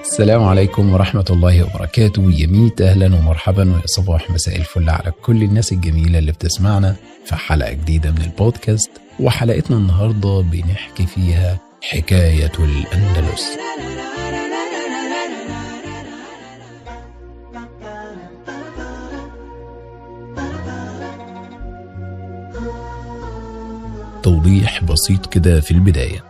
السلام عليكم ورحمة الله وبركاته. يا ميت أهلا ومرحبا ويا صباح مساء الفل على كل الناس الجميلة اللي بتسمعنا في حلقة جديدة من البودكاست. وحلقتنا النهاردة بنحكي فيها حكاية الأندلس. توضيح بسيط كده في البداية.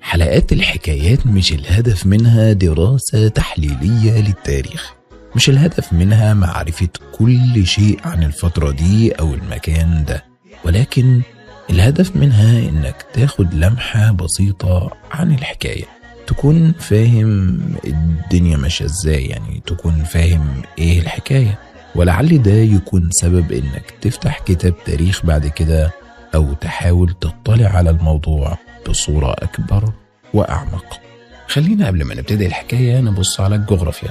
حلقات الحكايات مش الهدف منها دراسة تحليلية للتاريخ. مش الهدف منها معرفة كل شيء عن الفترة دي أو المكان ده. ولكن الهدف منها إنك تاخد لمحة بسيطة عن الحكاية. تكون فاهم الدنيا ماشية إزاي يعني تكون فاهم إيه الحكاية. ولعل ده يكون سبب إنك تفتح كتاب تاريخ بعد كده أو تحاول تطلع على الموضوع بصورة أكبر وأعمق. خلينا قبل ما نبتدي الحكاية نبص على الجغرافيا.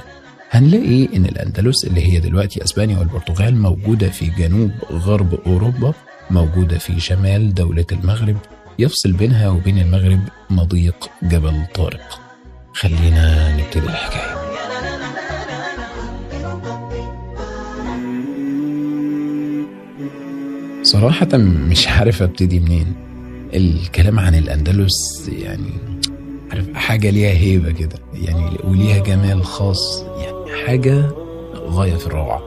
هنلاقي إن الأندلس اللي هي دلوقتي أسبانيا والبرتغال موجودة في جنوب غرب أوروبا موجودة في شمال دولة المغرب يفصل بينها وبين المغرب مضيق جبل طارق. خلينا نبتدي الحكاية. صراحة مش عارف أبتدي منين. الكلام عن الأندلس يعني عارف حاجة ليها هيبة كده. يعني وليها جمال خاص. يعني حاجة غاية في الروعة.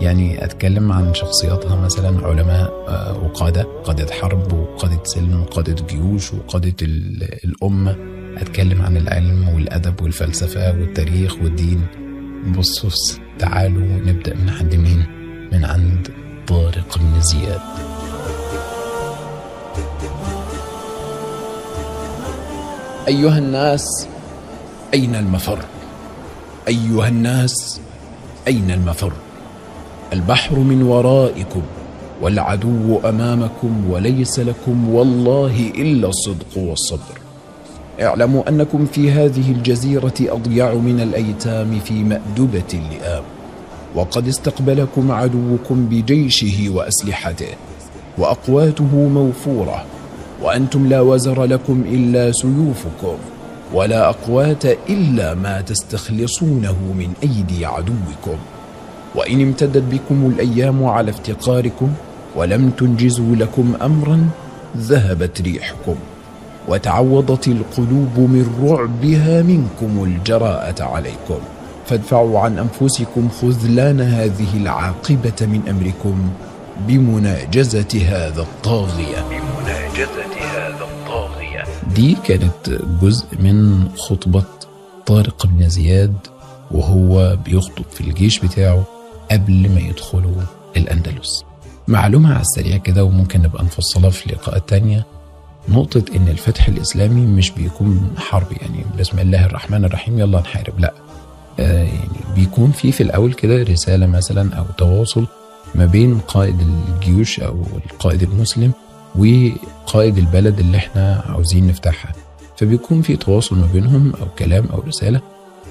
يعني أتكلم عن شخصياتها مثلا علماء آه، وقادة قادة حرب وقادة سلم وقادة جيوش وقادة ال- الأمة. أتكلم عن العلم والأدب والفلسفة والتاريخ والدين. بصوا تعالوا نبدأ من عند مين؟ من عند طارق بن زياد. أيها الناس. أين المفر؟ أيها الناس أين المفر؟ البحر من ورائكم والعدو أمامكم وليس لكم والله إلا الصدق والصبر. اعلموا أنكم في هذه الجزيرة اضيع من الأيتام في مأدبة اللئام وقد استقبلكم عدوكم بجيشه وأسلحته وأقواته موفورة وأنتم لا وزر لكم إلا سيوفكم ولا أقوات إلا ما تستخلصونه من أيدي عدوكم. وإن امتدت بكم الأيام على افتقاركم ولم تنجزوا لكم امرا ذهبت ريحكم. وتعوضت القلوب من رعبها منكم الجراءة عليكم. فادفعوا عن أنفسكم خذلان هذه العاقبة من أمركم بمناجزة هذا الطاغية. هذا الطاغية. دي كانت جزء من خطبة طارق بن زياد وهو بيخطب في الجيش بتاعه قبل ما يدخلوا الأندلس. معلومة على السريع كده وممكن نبقى نفصلها في لقاءات تانية. نقطة إن الفتح الإسلامي مش بيكون حرب يعني بسم الله الرحمن الرحيم يلا نحارب. لا. آه يعني بيكون في في الأول كده رسالة مثلا أو تواصل ما بين قائد الجيوش أو القائد المسلم وقائد البلد اللي إحنا عاوزين نفتحها. فبيكون في تواصل ما بينهم أو كلام أو رسالة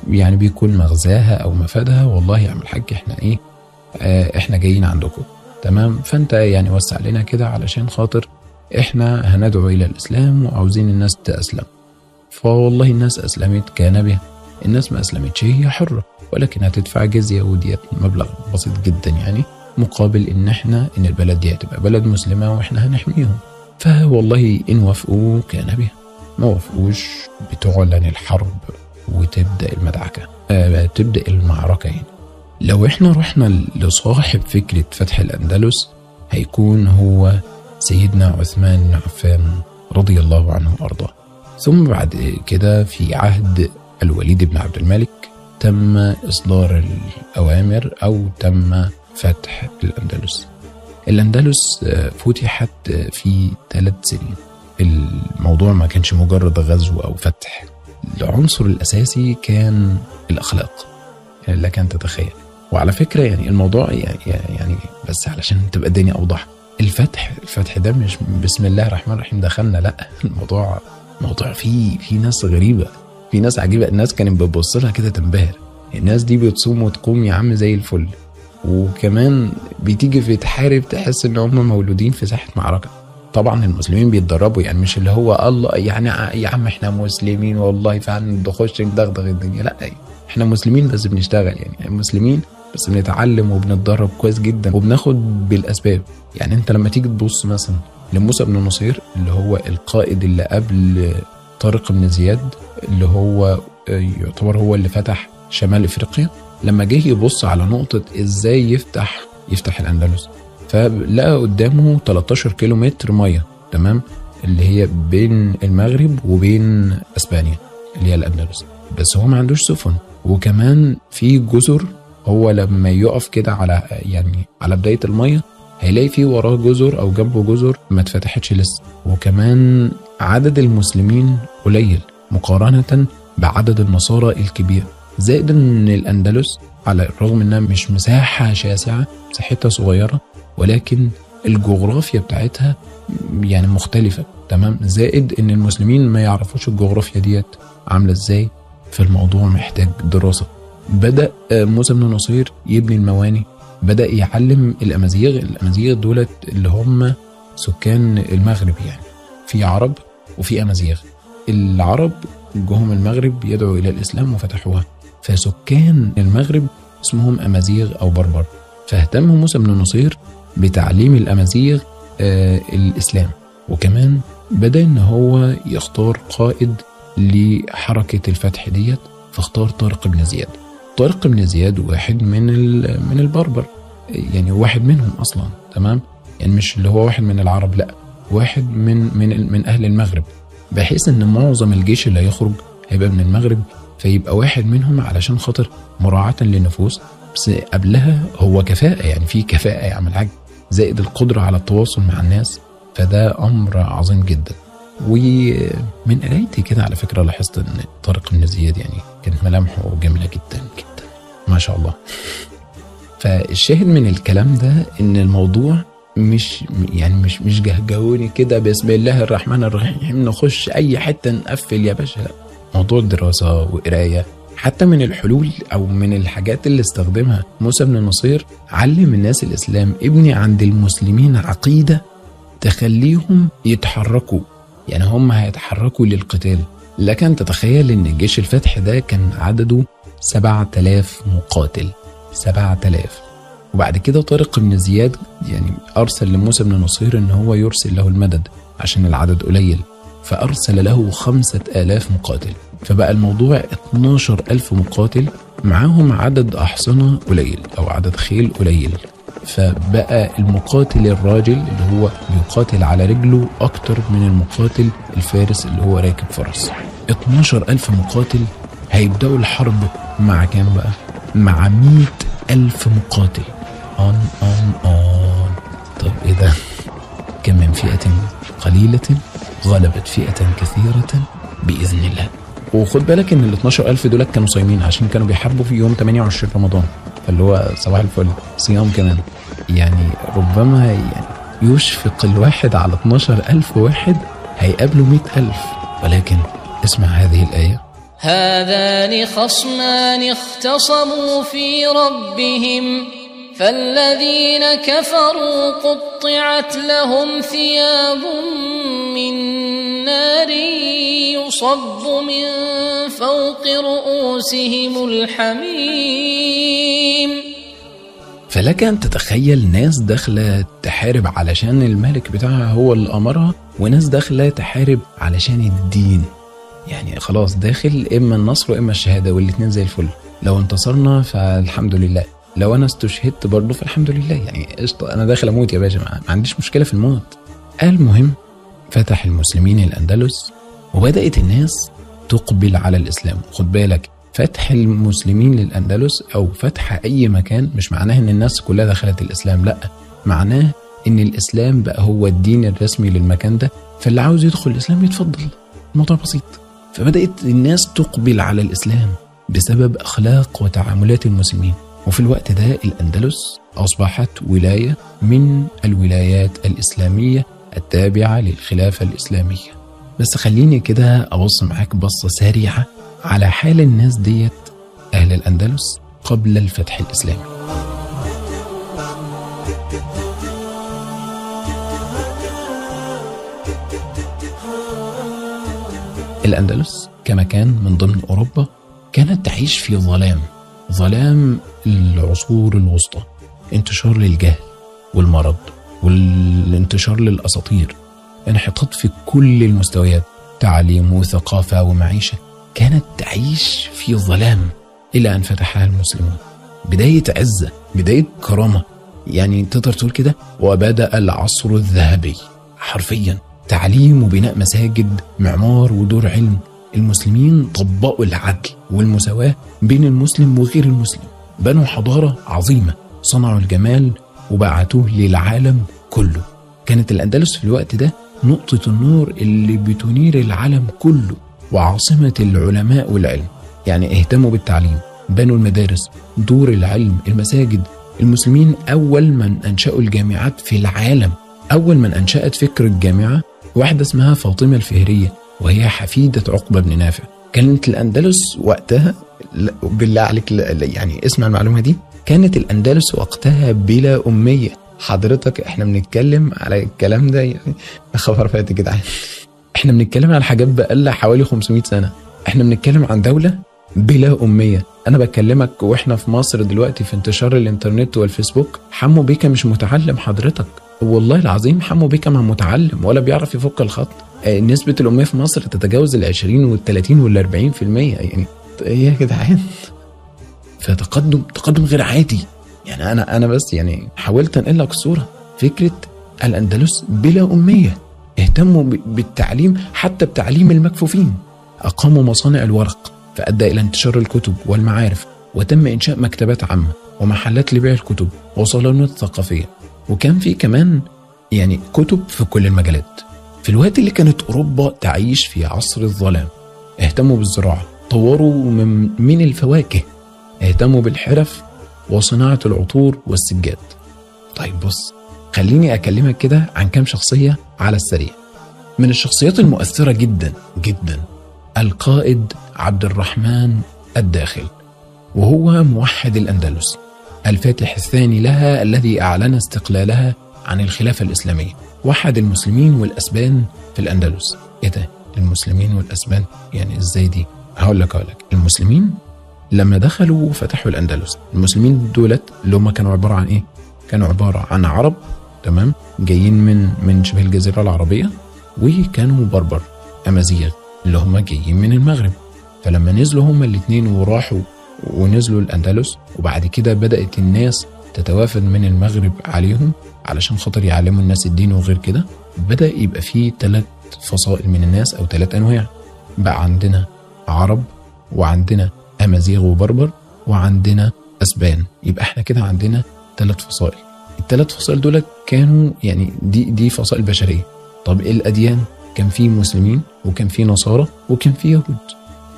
يعني بيكون مغزاها أو مفادها والله يا عم الحاج إحنا إيه آه إحنا جايين عندكم. تمام؟ فأنت يعني وسع لنا كده علشان خاطر إحنا هندعو إلى الإسلام وعاوزين الناس تأسلم. فوالله الناس أسلمت كان بها. الناس ما أسلمتش هي حرة. ولكن هتدفع جزية وديت مبلغ بسيط جدا يعني. مقابل إن إحنا إن البلد دي هتبقى بلد مسلمة وإحنا هنحميهم. فوالله إن وافقوا كان بها. ما وافقوش بتعلن الحرب وتبدأ المدعكة. آه تبدأ المعركة يعني لو إحنا رحنا لصاحب فكرة فتح الأندلس هيكون هو سيدنا عثمان بن عفان رضي الله عنه وأرضاه. ثم بعد كده في عهد الوليد بن عبد الملك تم إصدار الأوامر أو تم فتح الأندلس. الأندلس آه، فتحت آه، في ثلاث سنين. الموضوع ما كانش مجرد غزو أو فتح. العنصر الأساسي كان الأخلاق. يعني لك أن تتخيل. وعلى فكرة يعني الموضوع يعني, يعني بس علشان تبقى الدنيا أوضح. الفتح الفتح ده مش بسم الله الرحمن الرحيم دخلنا لأ الموضوع موضوع فيه في ناس غريبة. في ناس عجيبة. الناس كانت بتبص لها كده تنبهر. الناس دي بتصوم وتقوم يا عم زي الفل. وكمان بتيجي في تحارب تحس إن هم مولودين في ساحة معركة. طبعا المسلمين بيتدربوا يعني مش اللي هو الله يعني يا عم إحنا مسلمين والله فعلا نخش ندغدغ الدنيا. لا إحنا مسلمين بس بنشتغل يعني مسلمين بس بنتعلم وبنتدرب كويس جدا وبناخد بالأسباب. يعني أنت لما تيجي تبص مثلا لموسى بن نصير اللي هو القائد اللي قبل طارق بن زياد اللي هو يعتبر هو اللي فتح شمال إفريقيا لما جه يبص على نقطة إزاي يفتح يفتح الأندلس فلقى قدامه 13 كيلو متر مية تمام؟ اللي هي بين المغرب وبين إسبانيا اللي هي الأندلس. بس هو ما عندوش سفن. وكمان في جزر هو لما يقف كده على يعني على بداية المية هيلاقي في وراه جزر أو جنبه جزر ما اتفتحتش لسه. وكمان عدد المسلمين قليل مقارنة بعدد النصارى الكبير. زائد إن الأندلس على الرغم إنها مش مساحة شاسعة مساحتها صغيرة ولكن الجغرافيا بتاعتها يعني مختلفة تمام؟ زائد إن المسلمين ما يعرفوش الجغرافيا ديت عاملة إزاي فالموضوع محتاج دراسة. بدأ موسى بن نصير يبني المواني بدأ يعلم الأمازيغ الأمازيغ دولت اللي هم سكان المغرب يعني في عرب وفي أمازيغ. العرب جهم المغرب يدعوا إلى الإسلام وفتحوها. فسكان المغرب اسمهم أمازيغ أو بربر. فاهتم موسى بن نصير بتعليم الأمازيغ آه الإسلام. وكمان بدأ إن هو يختار قائد لحركة الفتح ديت فاختار طارق بن زياد. طارق بن زياد واحد من من البربر. يعني واحد منهم أصلا تمام؟ يعني مش اللي هو واحد من العرب لأ واحد من من من أهل المغرب. بحيث إن معظم الجيش اللي هيخرج هيبقى من المغرب. فيبقى واحد منهم علشان خاطر مراعاة للنفوس. بس قبلها هو كفاءة يعني في كفاءة يعمل حاجة زائد القدرة على التواصل مع الناس فده أمر عظيم جدا. ومن قرايتي كده على فكرة لاحظت إن طارق بن زياد يعني كانت ملامحه جميلة جدا جدا. ما شاء الله. فالشاهد من الكلام ده إن الموضوع مش يعني مش مش جهجهوني كده بسم الله الرحمن الرحيم نخش أي حتة نقفل يا باشا. موضوع دراسه وقراية حتى من الحلول أو من الحاجات اللي استخدمها موسى بن نصير علم الناس الإسلام ابني عند المسلمين عقيدة تخليهم يتحركوا. يعني هم هيتحركوا للقتال. لكن تتخيل إن جيش الفتح ده كان عدده 7000 مقاتل. 7000 وبعد كده طارق بن زياد يعني أرسل لموسى بن نصير إن هو يرسل له المدد عشان العدد قليل. فأرسل له خمسة آلاف مقاتل. فبقى الموضوع 12 ألف مقاتل معاهم عدد أحصنة قليل أو عدد خيل قليل. فبقى المقاتل الراجل اللي هو بيقاتل على رجله أكتر من المقاتل الفارس اللي هو راكب فرس. 12 ألف مقاتل هيبدأوا الحرب مع كام بقى؟ مع 100 ألف مقاتل. أون أون أون طب إيه ده؟ كم من فئة قليلة؟ غلبت فئة كثيرة بإذن الله. وخد بالك إن ال 12000 دول كانوا صايمين عشان كانوا بيحاربوا في يوم 28 رمضان فاللي هو صباح الفل صيام كمان. يعني ربما يعني يشفق الواحد على 12000 واحد هيقابلوا 100000 ولكن اسمع هذه الآية. هذان خصمان اختصموا في ربهم فالذين كفروا قطعت لهم ثياب من نار يصب من فوق رؤوسهم الحميم. فلك أن تتخيل ناس داخلة تحارب علشان الملك بتاعها هو اللي أمرها وناس داخلة تحارب علشان الدين. يعني خلاص داخل إما النصر وإما الشهادة والاتنين زي الفل. لو انتصرنا فالحمد لله. لو أنا استشهدت برضه فالحمد لله. يعني قشطة أنا داخل أموت يا باشا ما عنديش مشكلة في الموت. المهم فتح المسلمين الأندلس وبدأت الناس تقبل على الإسلام. خد بالك فتح المسلمين للأندلس أو فتح أي مكان مش معناه إن الناس كلها دخلت الإسلام لأ معناه إن الإسلام بقى هو الدين الرسمي للمكان ده. فاللي عاوز يدخل الإسلام يتفضل. الموضوع بسيط. فبدأت الناس تقبل على الإسلام بسبب أخلاق وتعاملات المسلمين. وفي الوقت ده الأندلس أصبحت ولاية من الولايات الإسلامية التابعة للخلافة الإسلامية. بس خليني كده أبص معاك بصة سريعة على حال الناس ديت أهل الأندلس قبل الفتح الإسلامي. الأندلس كما كان من ضمن أوروبا كانت تعيش في ظلام. ظلام العصور الوسطى انتشار للجهل والمرض والانتشار للأساطير. انحطاط في كل المستويات تعليم وثقافة ومعيشة. كانت تعيش في ظلام إلى أن فتحها المسلمون. بداية عزة بداية كرامة. يعني تقدر تقول كده؟ وبدأ العصر الذهبي. حرفيا تعليم وبناء مساجد معمار ودور علم. المسلمين طبقوا العدل والمساواة بين المسلم وغير المسلم. بنوا حضارة عظيمة صنعوا الجمال وبعتوه للعالم كله. كانت الأندلس في الوقت ده نقطة النور اللي بتنير العالم كله وعاصمة العلماء والعلم. يعني اهتموا بالتعليم بنوا المدارس دور العلم المساجد. المسلمين أول من أنشأوا الجامعات في العالم. أول من أنشأت فكر الجامعة واحدة اسمها فاطمة الفهرية. وهي حفيدة عقبة بن نافع. كانت الأندلس وقتها بالله عليك يعني اسمع المعلومة دي. كانت الأندلس وقتها بلا أمية. حضرتك إحنا بنتكلم على الكلام ده يعني خبر فات يا جدعان. إحنا بنتكلم على حاجات بقالها حوالي 500 سنة. إحنا بنتكلم عن دولة بلا أمية. أنا بكلمك وإحنا في مصر دلوقتي في انتشار الإنترنت والفيسبوك. حمو بيكا مش متعلم حضرتك. والله العظيم حمو بيكا ما متعلم ولا بيعرف يفك الخط. نسبة الأمية في مصر تتجاوز ال 20 وال 30 وال 40 في المية يعني إيه يا جدعان؟ فتقدم تقدم غير عادي. يعني أنا أنا بس يعني حاولت أنقل لك الصورة فكرة الأندلس بلا أمية. اهتموا بالتعليم حتى بتعليم المكفوفين. أقاموا مصانع الورق فأدى إلى انتشار الكتب والمعارف وتم إنشاء مكتبات عامة ومحلات لبيع الكتب وصالونات ثقافية. وكان في كمان يعني كتب في كل المجالات. في الوقت اللي كانت أوروبا تعيش في عصر الظلام اهتموا بالزراعة طوروا من, من الفواكه اهتموا بالحرف وصناعة العطور والسجاد. طيب بص خليني أكلمك كده عن كام شخصية على السريع. من الشخصيات المؤثرة جدا جدا القائد عبد الرحمن الداخل وهو موحد الأندلس الفاتح الثاني لها الذي أعلن استقلالها عن الخلافة الإسلامية. وحد المسلمين والأسبان في الأندلس. إيه ده؟ المسلمين والأسبان؟ يعني إزاي دي؟ هقول لك هقول لك. المسلمين لما دخلوا وفتحوا الأندلس. المسلمين دولت اللي هم كانوا عبارة عن إيه؟ كانوا عبارة عن عرب تمام؟ جايين من من شبه الجزيرة العربية وكانوا بربر أمازيغ اللي هم جايين من المغرب. فلما نزلوا هما الاثنين وراحوا ونزلوا الأندلس وبعد كده بدأت الناس تتوافد من المغرب عليهم علشان خاطر يعلموا الناس الدين وغير كده؟ بدأ يبقى فيه ثلاث فصائل من الناس أو ثلاث أنواع. بقى عندنا عرب وعندنا أمازيغ وبربر وعندنا أسبان. يبقى إحنا كده عندنا ثلاث فصائل. الثلاث فصائل دول كانوا يعني دي دي فصائل بشرية. طب إيه الأديان؟ كان في مسلمين وكان في نصارى وكان في يهود.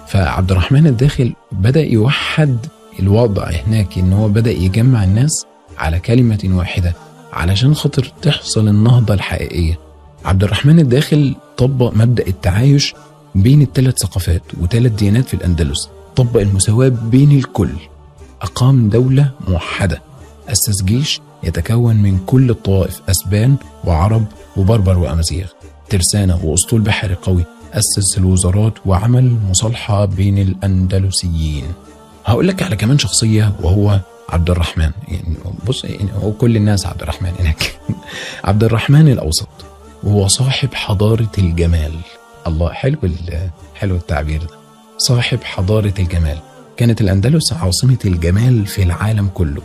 فعبد الرحمن الداخل بدأ يوحد الوضع هناك إن هو بدأ يجمع الناس على كلمة واحدة علشان خاطر تحصل النهضة الحقيقية. عبد الرحمن الداخل طبق مبدأ التعايش بين الثلاث ثقافات وثلاث ديانات في الأندلس. طبق المساواة بين الكل. أقام دولة موحدة. أسس جيش يتكون من كل الطوائف أسبان وعرب وبربر وأمازيغ. ترسانة وأسطول بحري قوي. أسس الوزارات وعمل مصالحة بين الأندلسيين. هقول لك على كمان شخصية وهو عبد الرحمن يعني بص يعني هو كل الناس عبد الرحمن هناك. عبد الرحمن الأوسط وهو صاحب حضارة الجمال. الله حلو حلو التعبير ده. صاحب حضارة الجمال. كانت الأندلس عاصمة الجمال في العالم كله.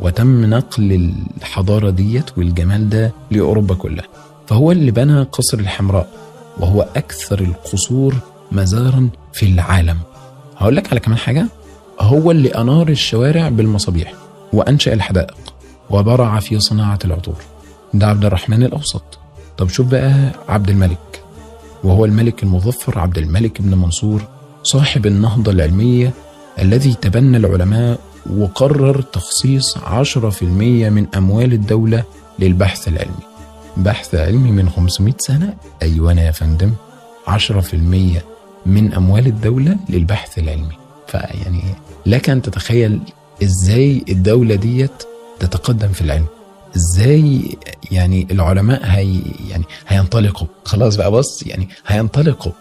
وتم نقل الحضارة ديت والجمال ده لأوروبا كلها. فهو اللي بنى قصر الحمراء وهو أكثر القصور مزارا في العالم. هقول لك على كمان حاجة. هو اللي أنار الشوارع بالمصابيح وأنشأ الحدائق وبرع في صناعة العطور. ده عبد الرحمن الأوسط. طب شوف بقى عبد الملك. وهو الملك المظفر عبد الملك بن منصور صاحب النهضة العلمية الذي تبنى العلماء وقرر تخصيص 10% من أموال الدولة للبحث العلمي. بحث علمي من 500 سنة. أيوة يا فندم. 10% من أموال الدولة للبحث العلمي. فيعني لك أن تتخيل إزاي الدولة ديت تتقدم في العلم. إزاي يعني العلماء هي يعني هينطلقوا. خلاص بقى بص يعني هينطلقوا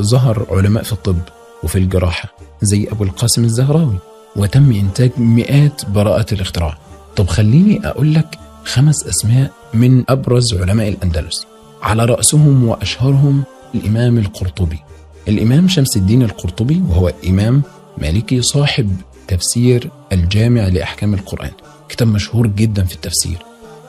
ظهر علماء في الطب وفي الجراحة زي أبو القاسم الزهراوي وتم إنتاج مئات براءات الاختراع. طب خليني أقول لك خمس أسماء من أبرز علماء الأندلس. على رأسهم وأشهرهم الإمام القرطبي. الإمام شمس الدين القرطبي وهو إمام مالكي صاحب تفسير الجامع لأحكام القرآن. كتاب مشهور جدا في التفسير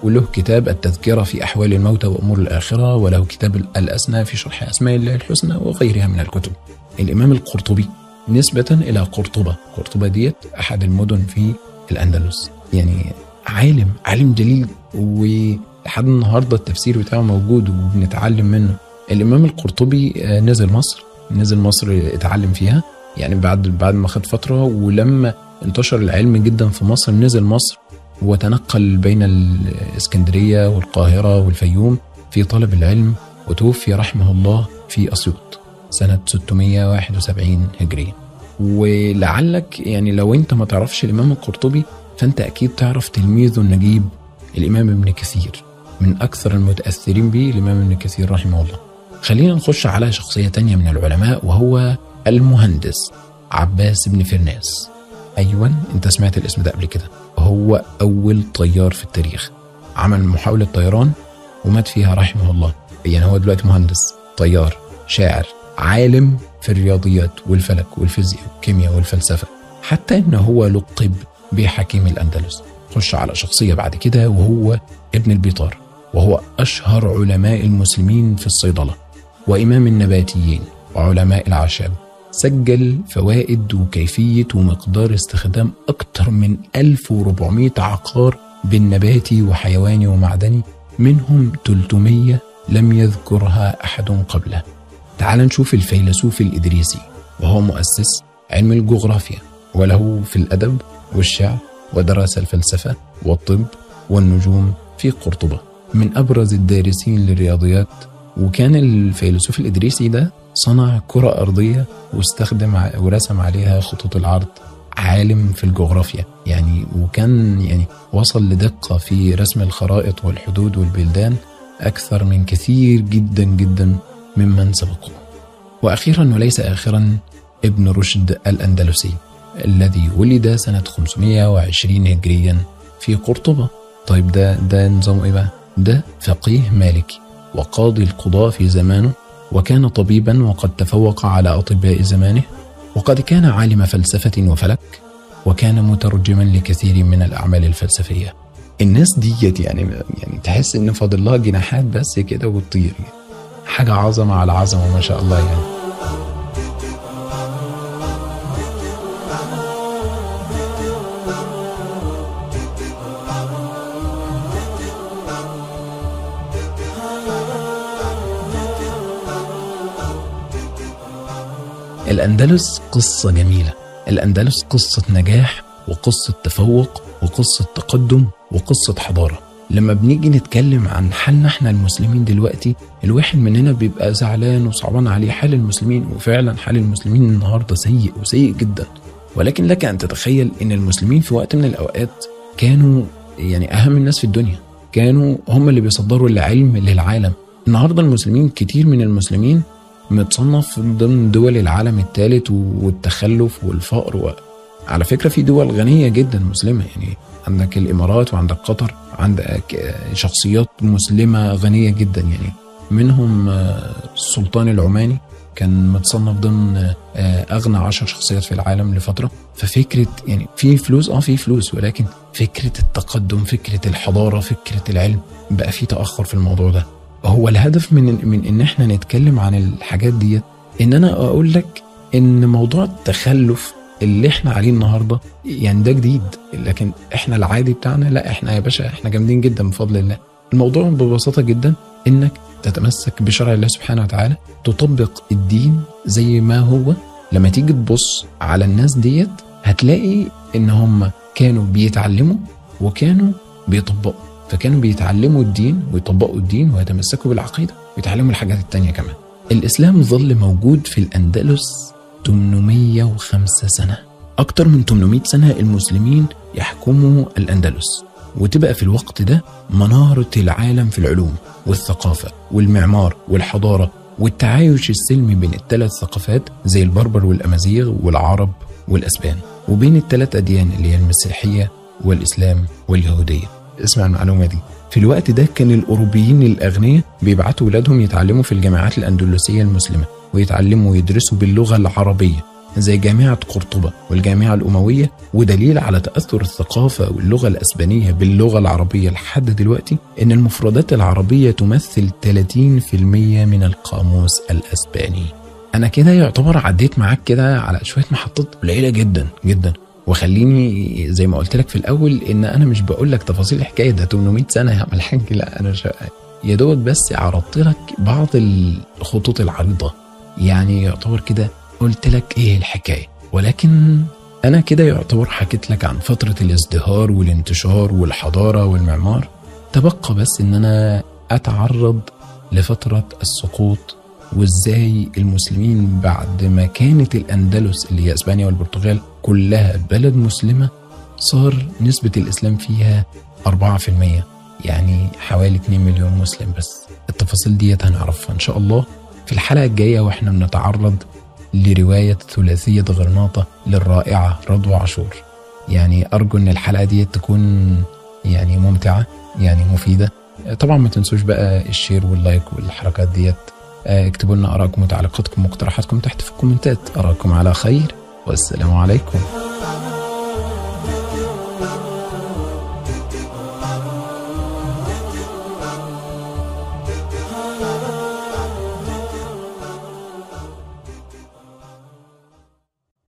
وله كتاب التذكرة في أحوال الموتى وأمور الآخرة وله كتاب الأسنى في شرح أسماء الله الحسنى وغيرها من الكتب. الإمام القرطبي نسبة إلى قرطبة. قرطبة ديت أحد المدن في الأندلس. يعني عالم عالم جليل ولحد النهاردة التفسير بتاعه موجود وبنتعلم منه. الإمام القرطبي آه، نزل مصر. نزل مصر اتعلم فيها. يعني بعد بعد ما خد فترة ولما انتشر العلم جدا في مصر نزل مصر وتنقل بين الإسكندرية والقاهرة والفيوم في طلب العلم وتوفي رحمه الله في أسيوط سنة 671 هجرية ولعلك يعني لو أنت ما تعرفش الإمام القرطبي فأنت أكيد تعرف تلميذه النجيب الإمام ابن كثير من أكثر المتأثرين به الإمام ابن كثير رحمه الله. خلينا نخش على شخصية تانية من العلماء وهو المهندس عباس بن فرناس. أيوة أنت سمعت الاسم ده قبل كده. هو أول طيار في التاريخ. عمل محاولة طيران ومات فيها رحمه الله. يعني هو دلوقتي مهندس طيار شاعر عالم في الرياضيات والفلك والفيزياء والكيمياء والفلسفة. حتى إن هو لقب بحكيم الأندلس. خش على شخصية بعد كده وهو ابن البيطار. وهو أشهر علماء المسلمين في الصيدلة. وإمام النباتيين وعلماء الأعشاب. سجل فوائد وكيفية ومقدار استخدام أكثر من 1400 عقار بالنباتي وحيواني ومعدني منهم 300 لم يذكرها أحد قبله. تعال نشوف الفيلسوف الإدريسي وهو مؤسس علم الجغرافيا وله في الأدب والشعر ودرس الفلسفة والطب والنجوم في قرطبة. من أبرز الدارسين للرياضيات وكان الفيلسوف الإدريسي ده صنع كرة أرضية واستخدم ورسم عليها خطوط العرض عالم في الجغرافيا. يعني وكان يعني وصل لدقة في رسم الخرائط والحدود والبلدان أكثر من كثير جدا جدا ممن سبقوه. وأخيرا وليس آخرا ابن رشد الأندلسي الذي ولد سنة 520 هجريا في قرطبة. طيب ده ده نظام إيه بقى؟ ده فقيه مالكي وقاضي القضاة في زمانه. وكان طبيبا وقد تفوق على أطباء زمانه وقد كان عالم فلسفة وفلك وكان مترجما لكثير من الأعمال الفلسفية. الناس ديت يعني يعني تحس إن فاضل لها جناحات بس كده وتطير. يعني حاجة عظمة على عظمة ما شاء الله يعني. الأندلس قصة جميلة. الأندلس قصة نجاح وقصة تفوق وقصة تقدم وقصة حضارة. لما بنيجي نتكلم عن حالنا إحنا المسلمين دلوقتي الواحد مننا بيبقى زعلان وصعبان عليه حال المسلمين وفعلا حال المسلمين النهارده سيء وسيء جدا. ولكن لك أن تتخيل إن المسلمين في وقت من الأوقات كانوا يعني أهم الناس في الدنيا. كانوا هم اللي بيصدروا العلم للعالم. النهارده المسلمين كتير من المسلمين متصنف ضمن دول العالم الثالث والتخلف والفقر و... على فكرة في دول غنية جدا مسلمة يعني عندك الإمارات وعندك قطر عندك شخصيات مسلمة غنية جدا يعني منهم السلطان العماني كان متصنف ضمن أغنى عشر شخصيات في العالم لفترة. ففكرة يعني في فلوس آه في فلوس ولكن فكرة التقدم فكرة الحضارة فكرة العلم بقى في تأخر في الموضوع ده. هو الهدف من من إن إحنا نتكلم عن الحاجات ديت إن أنا أقول لك إن موضوع التخلف اللي إحنا عليه النهارده يعني ده جديد لكن إحنا العادي بتاعنا لا إحنا يا باشا إحنا جامدين جدا بفضل الله. الموضوع ببساطة جدا إنك تتمسك بشرع الله سبحانه وتعالى تطبق الدين زي ما هو. لما تيجي تبص على الناس ديت هتلاقي إن هم كانوا بيتعلموا وكانوا بيطبقوا. فكانوا بيتعلموا الدين ويطبقوا الدين ويتمسكوا بالعقيدة ويتعلموا الحاجات التانية كمان. الإسلام ظل موجود في الأندلس 805 سنة. أكتر من 800 سنة المسلمين يحكموا الأندلس. وتبقى في الوقت ده منارة العالم في العلوم والثقافة والمعمار والحضارة والتعايش السلمي بين الثلاث ثقافات زي البربر والأمازيغ والعرب والأسبان. وبين الثلاث أديان اللي هي المسيحية والإسلام واليهودية. اسمع المعلومة دي. في الوقت ده كان الأوروبيين الأغنياء بيبعتوا ولادهم يتعلموا في الجامعات الأندلسية المسلمة ويتعلموا ويدرسوا باللغة العربية زي جامعة قرطبة والجامعة الأموية ودليل على تأثر الثقافة واللغة الأسبانية باللغة العربية لحد دلوقتي إن المفردات العربية تمثل 30% من القاموس الأسباني. أنا كده يعتبر عديت معاك كده على شوية محطات قليلة جدا جدا. وخليني زي ما قلت لك في الأول إن أنا مش بقول لك تفاصيل الحكاية ده 800 سنة يا عم الحاج لا أنا شا... يا دوب بس عرضت لك بعض الخطوط العريضة. يعني يعتبر كده قلت لك إيه الحكاية. ولكن أنا كده يعتبر حكيت لك عن فترة الازدهار والانتشار والحضارة والمعمار. تبقى بس إن أنا أتعرض لفترة السقوط وإزاي المسلمين بعد ما كانت الأندلس اللي هي إسبانيا والبرتغال كلها بلد مسلمة صار نسبة الإسلام فيها 4% يعني حوالي 2 مليون مسلم بس. التفاصيل ديت هنعرفها إن شاء الله في الحلقة الجاية وإحنا بنتعرض لرواية ثلاثية غرناطة للرائعة رضوى عاشور. يعني أرجو أن الحلقة دي تكون يعني ممتعة يعني مفيدة. طبعا ما تنسوش بقى ال share وال like والحركات ديت اكتبوا لنا آرائكم وتعليقاتكم ومقترحاتكم تحت في الكومنتات. أراكم على خير والسلام عليكم.